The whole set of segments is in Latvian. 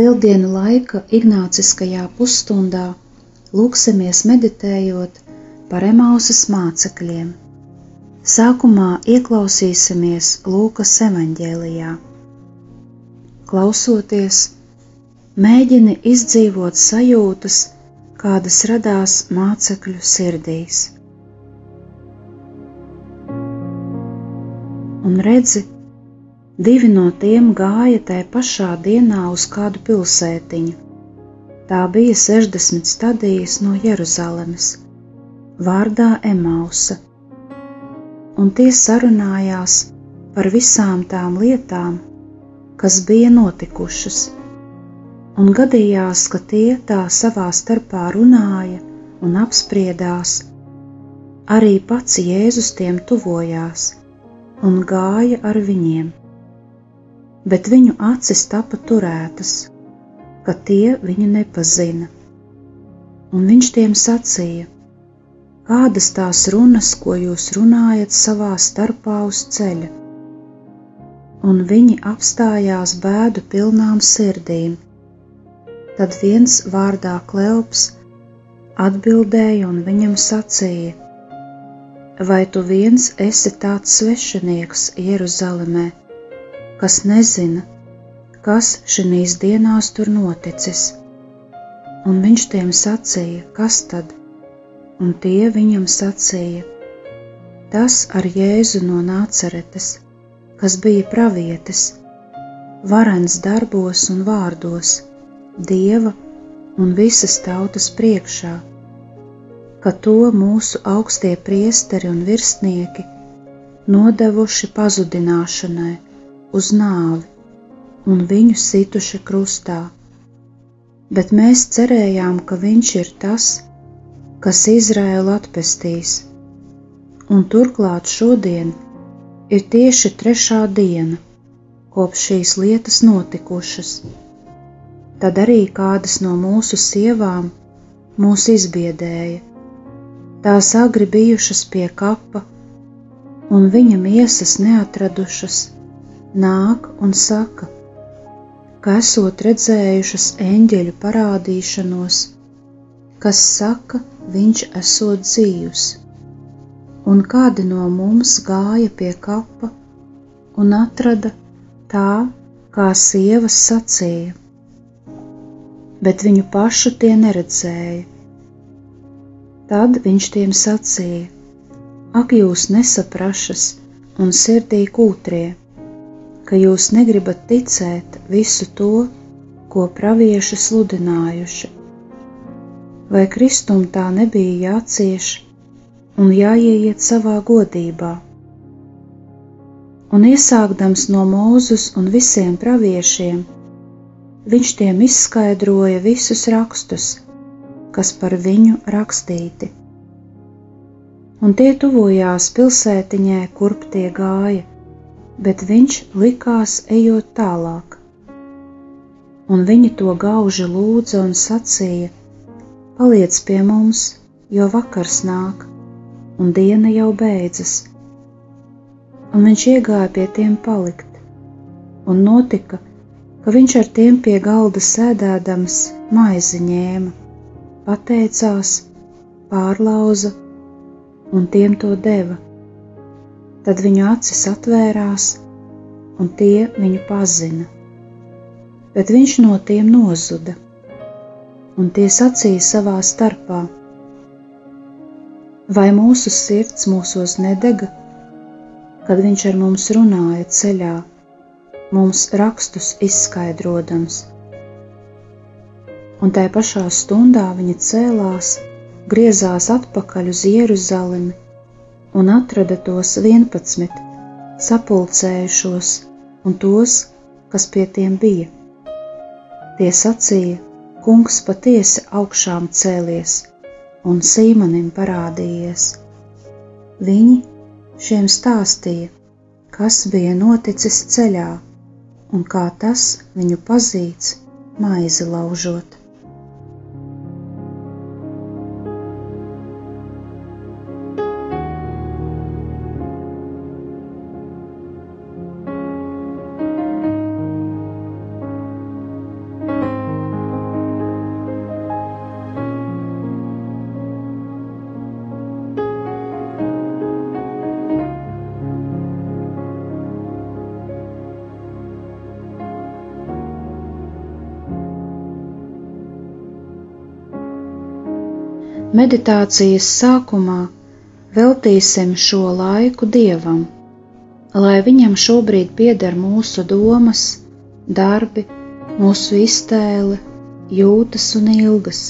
Lieldienu laika ignāciskajā pusstundā lūksimies meditējot par Emausas mācekļiem. Sākumā ieklausīsimies Lūkas evaņģēlijā. Klausoties, mēģini izdzīvot sajūtas, kādas radās mācekļu sirdīs. Un redzi, Divi no tiem gāja tajā pašā dienā uz kādu pilsētiņu. Tā bija 60 stadijas no Jeruzalemes, vārdā Emausa, un tie sarunājās par visām tām lietām, kas bija notikušas, un gadījās, ka tie tā savā starpā runāja un apspriedās. Arī pats Jēzus tiem tuvojās un gāja ar viņiem bet viņu acis tapa turētas, ka tie viņu nepazina. Un viņš tiem sacīja: Kādas tās runas, ko jūs runājat savā starpā uz ceļa? Un viņi apstājās bēdu pilnām sirdīm. Tad viens vārdā Kleops atbildēja un viņam sacīja: Vai tu viens esi tāds svešinieks Jeruzalemē? Kas nezina, kas šīs dienās tur noticis. Un viņš tiem sacīja, kas tad, un tie viņam sacīja, tas ar Jēzu no Nāceretes, kas bija pravietis, varens darbos un vārdos, dieva un visas tautas priekšā, ka to mūsu augstie priesteri un virsnieki nodevuši pazudināšanai uz nāvi un viņu situši krustā, bet mēs cerējām, ka viņš ir tas, kas Izraēlu atpestīs, un turklāt šodien ir tieši trešā diena, kopš šīs lietas notikušas. Tad arī kādas no mūsu sievām mūs izbiedēja. Tās agri bijušas pie kapa, un viņa miesas neatradušas nāk un saka, ka esot redzējušas eņģeļu parādīšanos, kas saka, viņš esot dzīvs, un kādi no mums gāja pie kapa un atrada tā, kā sievas sacīja, bet viņu pašu tie neredzēja. Tad viņš tiem sacīja: Ak, jūs nesaprašas un sirdī kūtrie! Ka jūs negribat ticēt visu to, ko pravieši sludinājuši. Vai Kristum tā nebija jācieš un jāieiet savā godībā? Un iesākdams no mūzus un visiem praviešiem, viņš tiem izskaidroja visus rakstus, kas par viņu rakstīti. Un tie tuvojās pilsētiņai, kurp tie gāja bet viņš likās ejot tālāk. Un viņi to gauži lūdza un sacīja: Paliec pie mums, jo vakars nāk, un diena jau beidzas. Un viņš iegāja pie tiem palikt, un notika, ka viņš ar tiem pie galda sēdēdams maizi ņēma, pateicās, pārlauza un tiem to deva Tad viņu acis atvērās, un tie viņu pazina. Bet viņš no tiem nozuda, un tie sacīja savā starpā: Vai mūsu sirds mūsos nedega, kad viņš ar mums runāja ceļā, mums rakstus izskaidrodams? Un tajā pašā stundā viņa cēlās, griezās atpakaļ uz Jeruzalemi un atrada tos vienpadsmit, sapulcējušos un tos, kas pie tiem bija. Tie sacīja: kungs patiesi augšām cēlies un Sīmanim parādījies. Viņi šiem stāstīja, kas bija noticis ceļā un kā tas viņu pazīts maizi laužot. Meditācijas sākumā veltīsim šo laiku dievam, lai viņam šobrīd pieder mūsu domas, darbi, mūsu iztēle, jūtas un ilgas.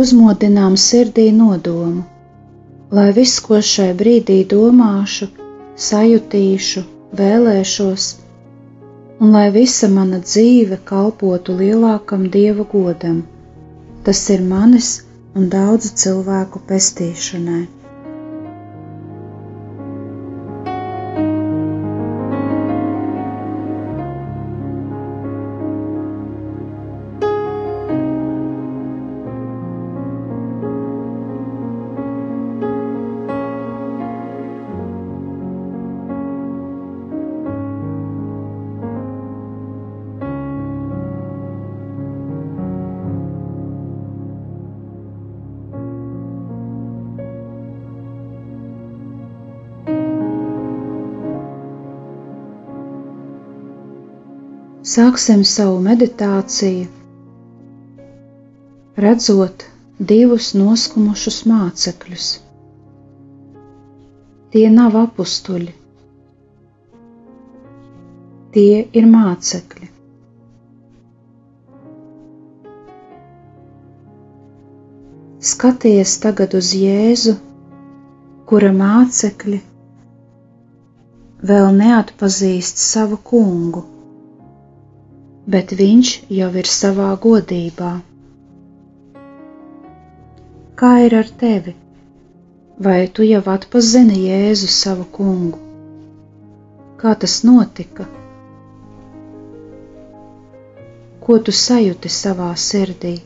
Uzmodinām sirdī nodomu, lai viss, ko šai brīdī domāšu, sajutīšu, vēlēšos, un lai visa mana dzīve kalpotu lielākam dieva godam, tas ir manis un daudzu cilvēku pestīšanai. Sāksim savu meditāciju, redzot divus noskumušus mācekļus. Tie nav apstuļi, tie ir mācekļi. Skaties tagad uz Jēzu, kura mācekļi vēl neatpazīst savu kungu bet viņš jau ir savā godībā. Kā ir ar tevi? Vai tu jau atpazini Jēzu savu kungu? Kā tas notika? Ko tu sajūti savā sirdī?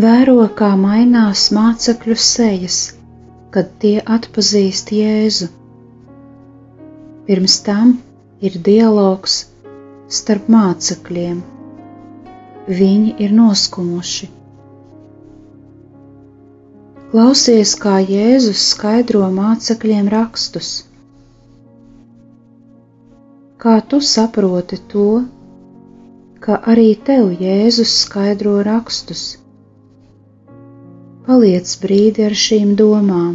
Vēro, kā mainās mācekļu sejas, kad tie atpazīst Jēzu. Pirms tam ir dialogs starp mācekļiem. Viņi ir noskumuši. Klausies, kā Jēzus skaidro mācekļiem rakstus. Kā tu saproti to, ka arī tev Jēzus skaidro rakstus? Paliec brīdi ar šīm domām.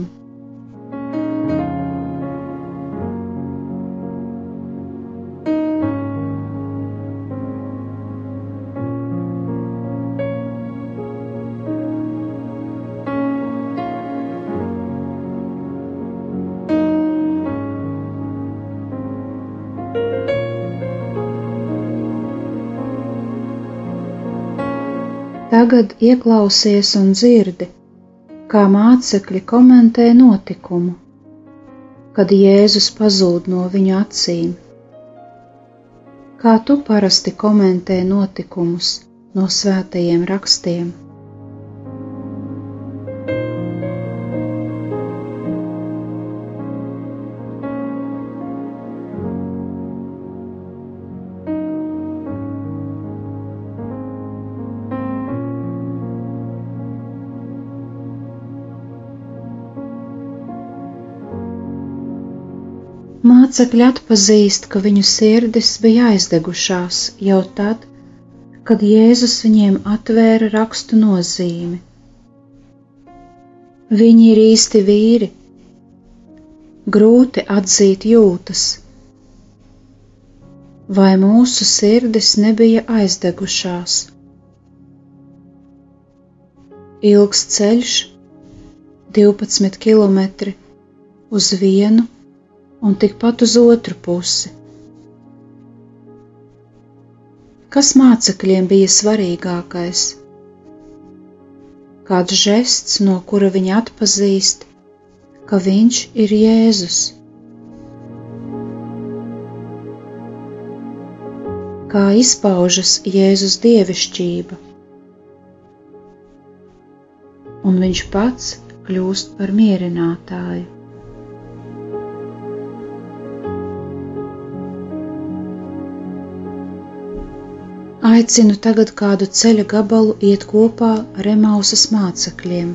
Tagad ieklausies un dzirdi, kā mācekļi komentē notikumu, kad Jēzus pazūd no viņu acīm. Kā tu parasti komentē notikumus no svētajiem rakstiem? Mācekļi atpazīst, ka viņu sirdis bija aizdegušās jau tad, kad Jēzus viņiem atvēra rakstu nozīmi. Viņi ir īsti vīri, grūti atzīt jūtas, vai mūsu sirdis nebija aizdegušās. Ilgs ceļš, 12 km uz vienu un tikpat uz otru pusi. Kas mācekļiem bija svarīgākais? Kāds žests, no kura viņi atpazīst, ka viņš ir Jēzus? Kā izpaužas Jēzus dievišķība? Un viņš pats kļūst par mierinātāju. Aicinu tagad kādu ceļa gabalu iet kopā ar Emausas mācekļiem.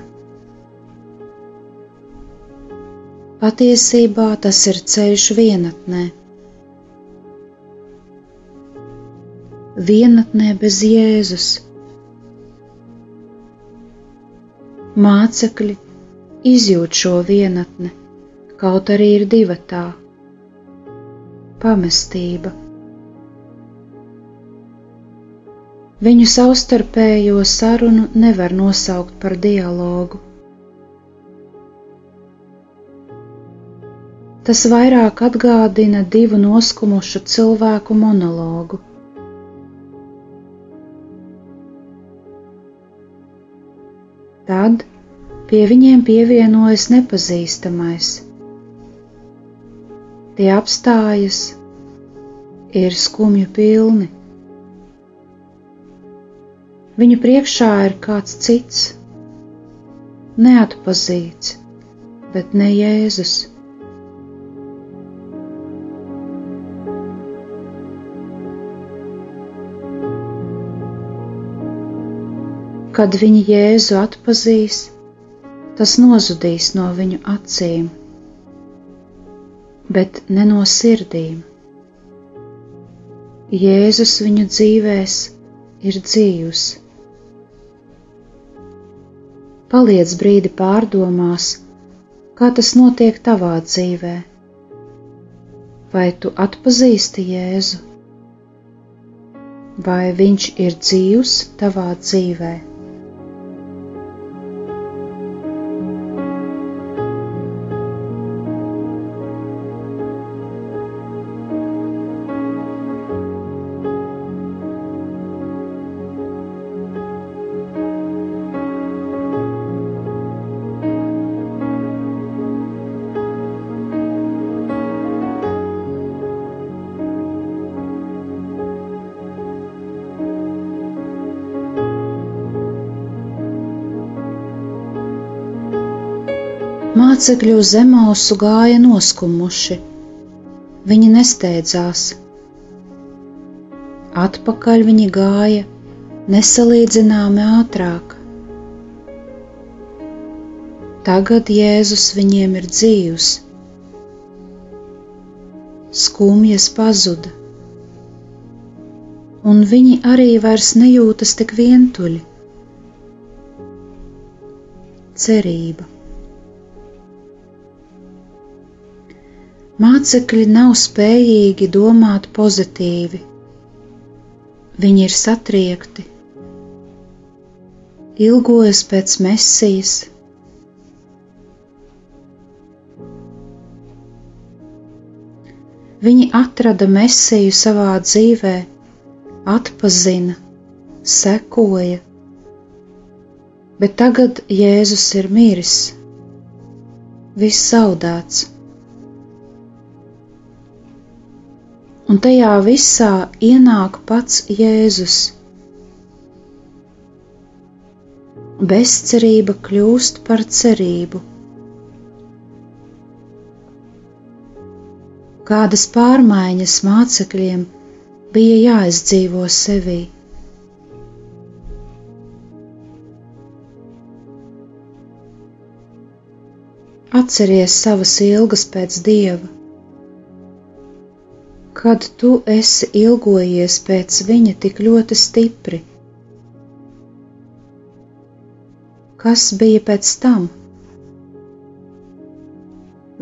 Patiesībā tas ir ceļš vienatnē. Vienatnē bez Jēzus. Mācekļi izjūt šo vienatni, kaut arī ir divatā - pamestība. Viņu savstarpējo sarunu nevar nosaukt par dialogu. Tas vairāk atgādina divu noskumušu cilvēku monologu. Tad pie viņiem pievienojas nepazīstamais. Tie apstājas, ir skumju pilni Viņu priekšā ir kāds cits, neatpazīts, bet ne Jēzus. Kad viņi Jēzu atpazīs, tas nozudīs no viņu acīm, bet ne no sirdīm. Jēzus viņu dzīvēs ir dzīvs. Paliec brīdi pārdomās, kā tas notiek tavā dzīvē. Vai tu atpazīsti Jēzu, vai viņš ir dzīvs tavā dzīvē? Mācekļi uz zemausu gāja noskumuši. Viņi nesteidzās. Atpakaļ viņi gāja nesalīdzināmi ātrāk. Tagad Jēzus viņiem ir dzīvs. Skumjas pazuda, un viņi arī vairs nejūtas tik vientuļi. Cerība. Mācekļi nav spējīgi domāt pozitīvi, viņi ir satriekti, ilgojas pēc mesijas. Viņi atrada mesiju savā dzīvē, atpazina, sekoja, bet tagad Jēzus ir miris, viss zaudēts un tajā visā ienāk pats Jēzus. Bezcerība kļūst par cerību. Kādas pārmaiņas mācekļiem bija jāizdzīvo sevī? Atceries savas ilgas pēc dieva, kad tu esi ilgojies pēc viņa tik ļoti stipri. Kas bija pēc tam?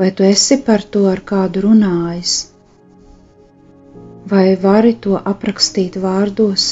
Vai tu esi par to ar kādu runājis? Vai vari to aprakstīt vārdos?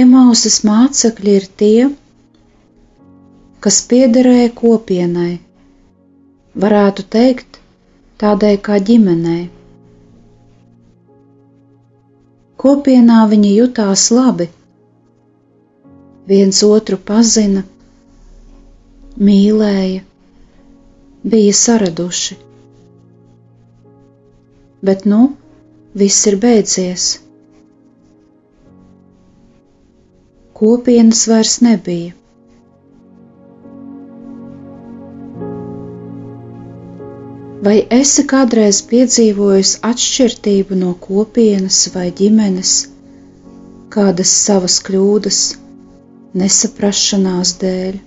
Emausas mācekļi ir tie, kas piederēja kopienai, varētu teikt, tādai kā ģimenei. Kopienā viņi jutās labi, viens otru pazina, mīlēja, bija saraduši. Bet nu viss ir beidzies. Kopienas vairs nebija. Vai esi kādreiz piedzīvojis atšķirību no kopienas vai ģimenes, kādas savas kļūdas, nesaprašanās dēļ?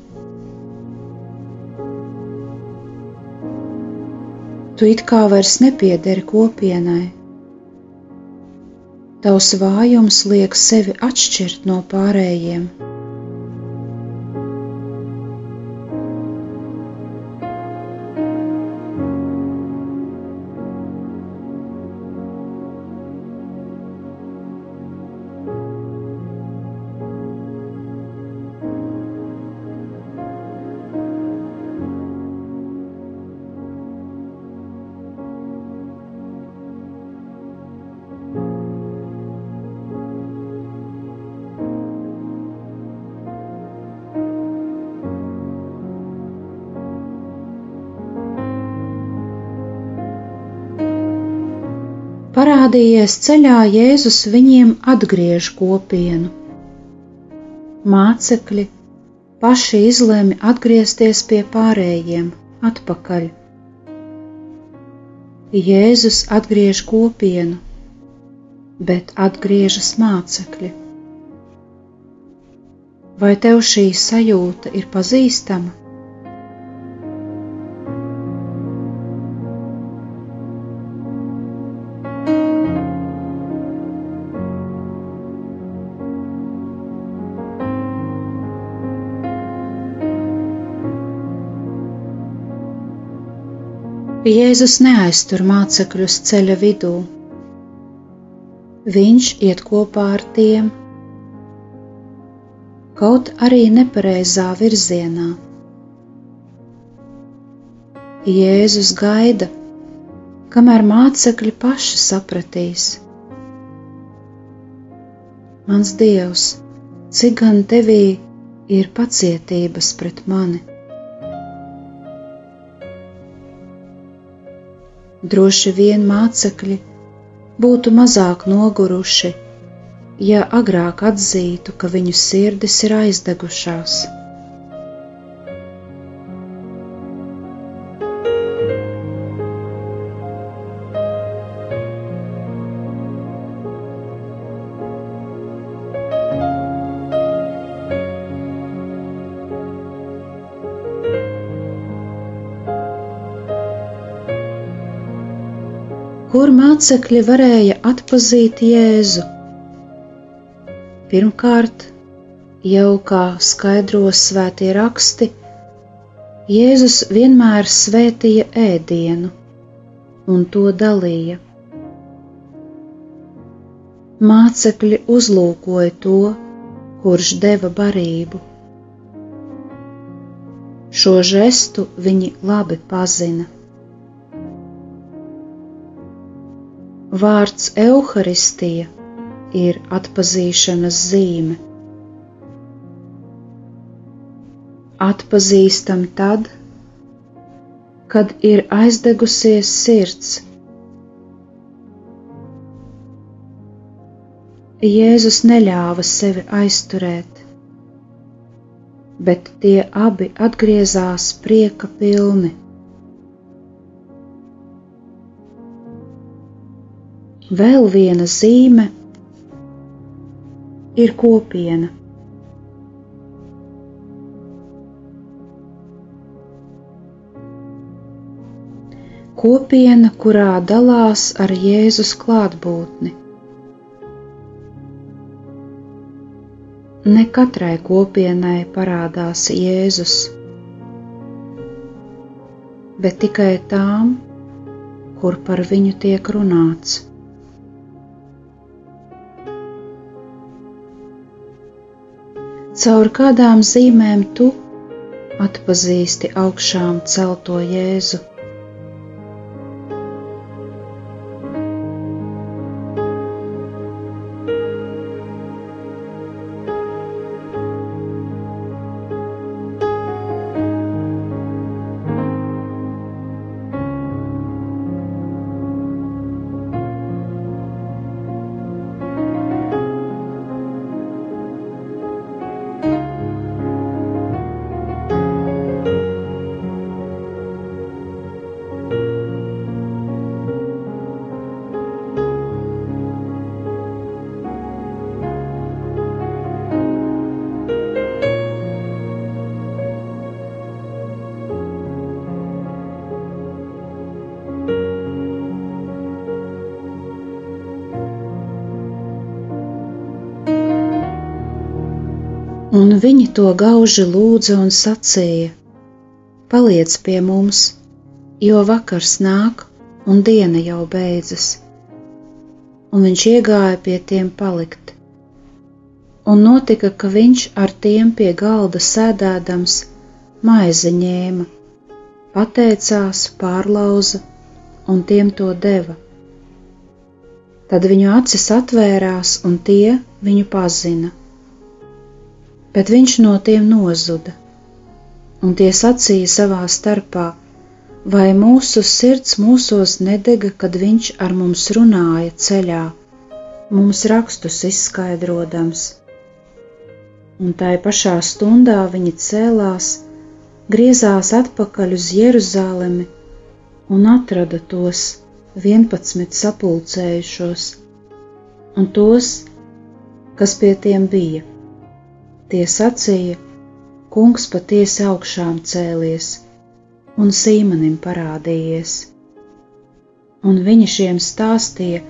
Tu it kā vairs nepiederi kopienai, Tavs vājums liek sevi atšķirt no pārējiem. Parādījies ceļā, Jēzus viņiem atgriež kopienu. Mācekļi paši izlēma atgriezties pie pārējiem, atpakaļ. Jēzus atgriež kopienu, bet atgriežas mācekļi. Vai tev šī sajūta ir pazīstama? Jēzus neaiztur mācekļus ceļa vidū. Viņš iet kopā ar tiem, kaut arī nepareizā virzienā. Jēzus gaida, kamēr mācekļi paši sapratīs. Mans Dievs, cik gan tevī ir pacietības pret mani! Droši vien mācekļi būtu mazāk noguruši, ja agrāk atzītu, ka viņu sirdis ir aizdegušās. Mācekļi varēja atpazīt Jēzu? Pirmkārt, jau kā skaidros svētie raksti, Jēzus vienmēr svētīja ēdienu un to dalīja. Mācekļi uzlūkoja to, kurš deva barību. Šo žestu viņi labi pazina. Vārds evaharistija ir atpazīšanas zīme. Atpazīstam tad, kad ir aizdegusies sirds. Jēzus neļāva sevi aizturēt bet tie abi atgriezās prieka pilni. Vēl viena zīme ir kopiena. Kopiena, kurā dalās ar Jēzus klātbūtni. Ne katrai kopienai parādās Jēzus, bet tikai tām, kur par viņu tiek runāts. Caur kādām zīmēm tu atpazīsti augšām celto Jēzu? Un viņi to gauži lūdza un sacīja: Paliec pie mums, jo vakars nāk un diena jau beidzas. Un viņš iegāja pie tiem palikt. Un notika, ka viņš ar tiem pie galda sēdēdams maizi ņēma, pateicās, pārlauza un tiem to deva. Tad viņu acis atvērās, un tie viņu pazina bet viņš no tiem nozuda. Un tie sacīja savā starpā, vai mūsu sirds mūsos nedega, kad viņš ar mums runāja ceļā, mums rakstus izskaidrodams. Un tai pašā stundā viņi cēlās, griezās atpakaļ uz Jeruzalemi un atrada tos vienpadsmit sapulcējušos un tos, kas pie tiem bija. Tie sacīja: Kungs patiesi augšām cēlies un Sīmanim parādījies. Un viņi šiem stāstīja,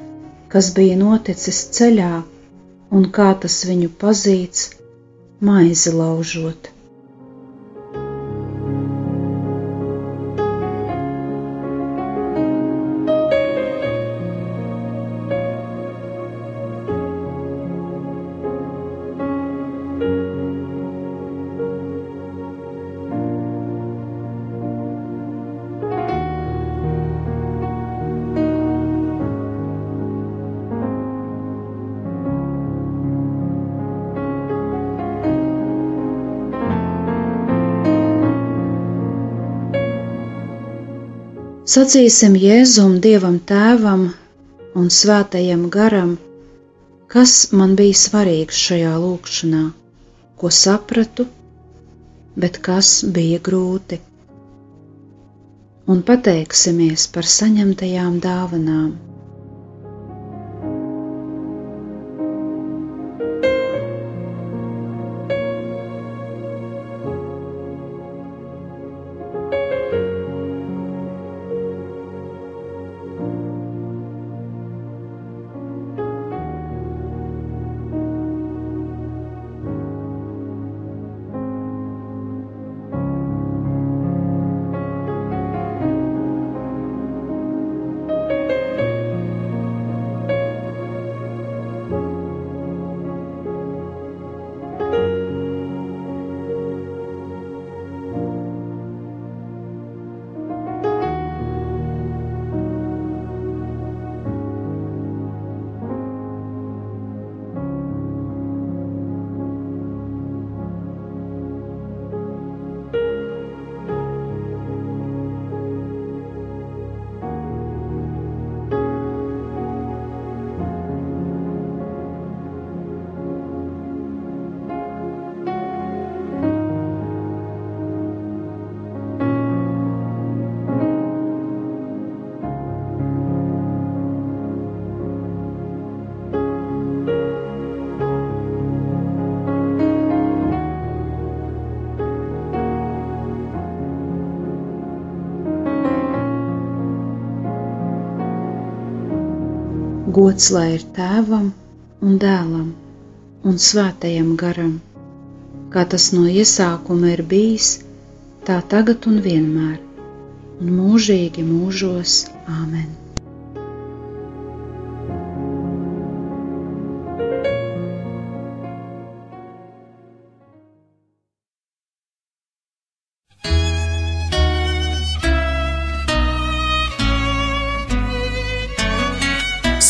kas bija noticis ceļā un kā tas viņu pazīts, maizi laužot. Sacīsim Jēzum, Dievam Tēvam un Svētajam Garam, kas man bija svarīgs šajā lūkšanā, ko sapratu, bet kas bija grūti. Un pateiksimies par saņemtajām dāvanām. Gods lai ir tēvam un dēlam un svētajam garam, kā tas no iesākuma ir bijis, tā tagad un vienmēr, un mūžīgi mūžos Āmen.